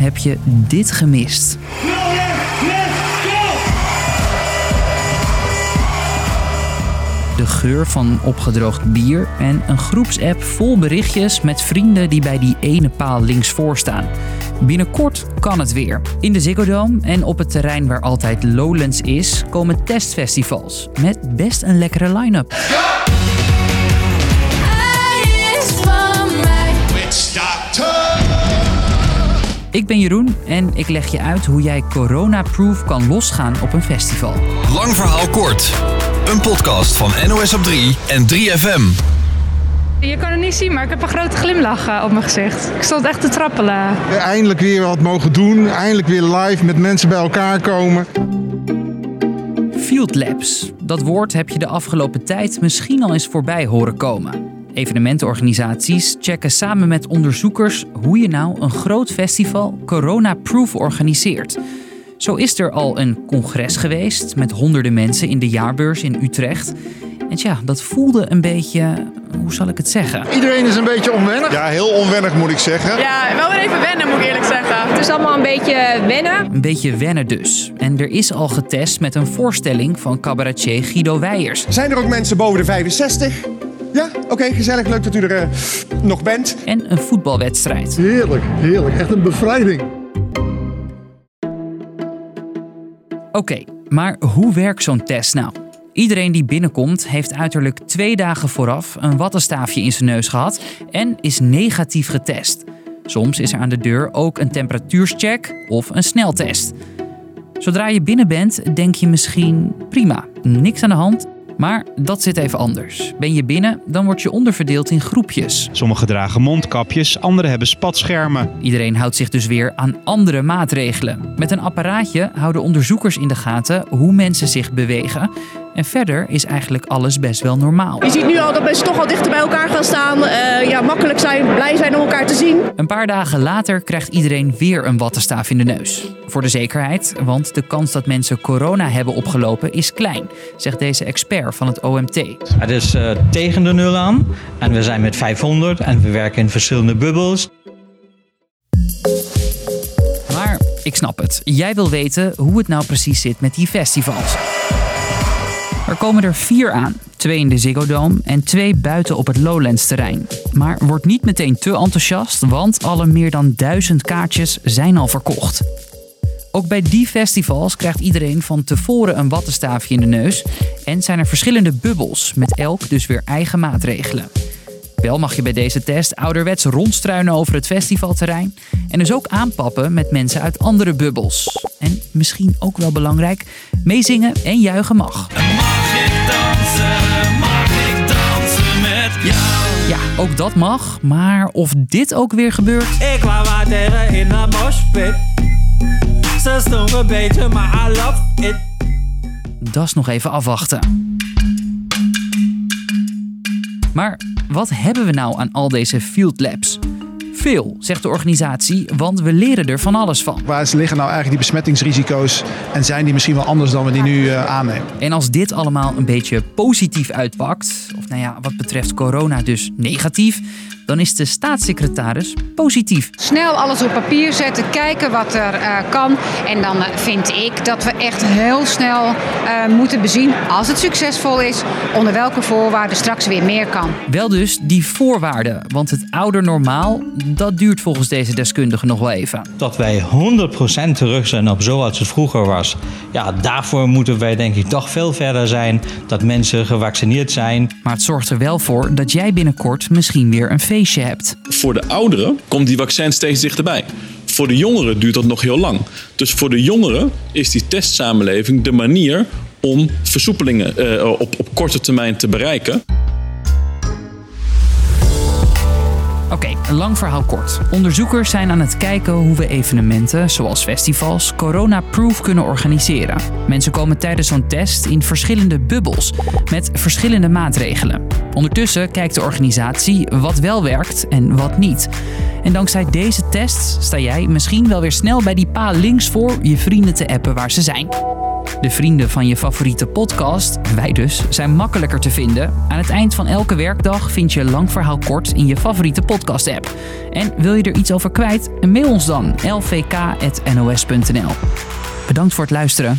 heb je dit gemist. De geur van opgedroogd bier en een groepsapp vol berichtjes met vrienden die bij die ene paal linksvoor staan. Binnenkort kan het weer. In de Ziggo Dome en op het terrein waar altijd Lowlands is, komen testfestivals met best een lekkere line-up. Ik ben Jeroen en ik leg je uit hoe jij corona-proof kan losgaan op een festival. Lang verhaal kort. Een podcast van NOS op 3 en 3FM. Je kan het niet zien, maar ik heb een grote glimlach eh, op mijn gezicht. Ik stond echt te trappelen. Eindelijk weer wat mogen doen. Eindelijk weer live met mensen bij elkaar komen. Field Labs. Dat woord heb je de afgelopen tijd misschien al eens voorbij horen komen. Evenementenorganisaties checken samen met onderzoekers hoe je nou een groot festival corona-proof organiseert. Zo is er al een congres geweest met honderden mensen in de jaarbeurs in Utrecht. En tja, dat voelde een beetje, hoe zal ik het zeggen? Iedereen is een beetje onwennig. Ja, heel onwennig moet ik zeggen. Ja, wel weer even wennen moet ik eerlijk zeggen. Het is allemaal een beetje wennen. Een beetje wennen dus. En er is al getest met een voorstelling van cabaretier Guido Weijers. Zijn er ook mensen boven de 65? Ja, oké, gezellig. Leuk dat u er eh, nog bent. En een voetbalwedstrijd. Heerlijk, heerlijk. Echt een bevrijding. Oké, maar hoe werkt zo'n test nou? Iedereen die binnenkomt heeft uiterlijk twee dagen vooraf een wattenstaafje in zijn neus gehad en is negatief getest. Soms is er aan de deur ook een temperatuurscheck of een sneltest. Zodra je binnen bent, denk je misschien prima, niks aan de hand. Maar dat zit even anders. Ben je binnen, dan word je onderverdeeld in groepjes. Sommigen dragen mondkapjes, anderen hebben spatschermen. Iedereen houdt zich dus weer aan andere maatregelen. Met een apparaatje houden onderzoekers in de gaten hoe mensen zich bewegen. En verder is eigenlijk alles best wel normaal. Je ziet nu al dat mensen toch al dichter bij elkaar gaan staan. eh, ja, makkelijk zijn, blij zijn om elkaar te zien. Een paar dagen later krijgt iedereen weer een wattenstaaf in de neus. Voor de zekerheid, want de kans dat mensen corona hebben opgelopen is klein, zegt deze expert van het OMT. Het is eh, tegen de nul aan en we zijn met 500 en we werken in verschillende bubbels. Maar ik snap het. Jij wil weten hoe het nou precies zit met die festivals. Er komen er vier aan. Twee in de Ziggo Dome en twee buiten op het Lowlands terrein. Maar word niet meteen te enthousiast, want alle meer dan duizend kaartjes zijn al verkocht. Ook bij die festivals krijgt iedereen van tevoren een wattenstaafje in de neus en zijn er verschillende bubbels, met elk dus weer eigen maatregelen. Wel mag je bij deze test ouderwets rondstruinen over het festivalterrein en dus ook aanpappen met mensen uit andere bubbels. En misschien ook wel belangrijk, meezingen en juichen mag. Ja, ook dat mag, maar of dit ook weer gebeurt, Ik wou wat tegen in de moshpit. Ze stond een beetje, maar I love it. dat is nog even afwachten. Maar wat hebben we nou aan al deze field labs? Veel, zegt de organisatie, want we leren er van alles van. Waar liggen nou eigenlijk die besmettingsrisico's en zijn die misschien wel anders dan we die nu eh, aannemen? En als dit allemaal een beetje positief uitpakt, of nou ja, wat betreft corona dus negatief, dan is de staatssecretaris positief. Snel alles op papier zetten, kijken wat er eh, kan. En dan eh, vind ik dat we echt heel snel eh, moeten bezien, als het succesvol is, onder welke voorwaarden straks weer meer kan. Wel dus die voorwaarden, want het ouder normaal, dat duurt volgens deze deskundige nog wel even. Dat wij 100% terug zijn op zoals het vroeger was. Ja, daarvoor moeten wij denk ik toch veel verder zijn. Dat mensen gevaccineerd zijn. Maar het zorgt er wel voor dat jij binnenkort misschien weer een feestje hebt. Voor de ouderen komt die vaccin steeds dichterbij. Voor de jongeren duurt dat nog heel lang. Dus voor de jongeren is die testsamenleving de manier om versoepelingen eh, op, op korte termijn te bereiken. Oké, een lang verhaal kort. Onderzoekers zijn aan het kijken hoe we evenementen, zoals festivals, corona-proof kunnen organiseren. Mensen komen tijdens zo'n test in verschillende bubbels, met verschillende maatregelen. Ondertussen kijkt de organisatie wat wel werkt en wat niet. En dankzij deze tests sta jij misschien wel weer snel bij die paal links voor je vrienden te appen waar ze zijn. De vrienden van je favoriete podcast, wij dus, zijn makkelijker te vinden. Aan het eind van elke werkdag vind je Lang Verhaal Kort in je favoriete podcast-app. En wil je er iets over kwijt? Mail ons dan lvk.nos.nl. Bedankt voor het luisteren.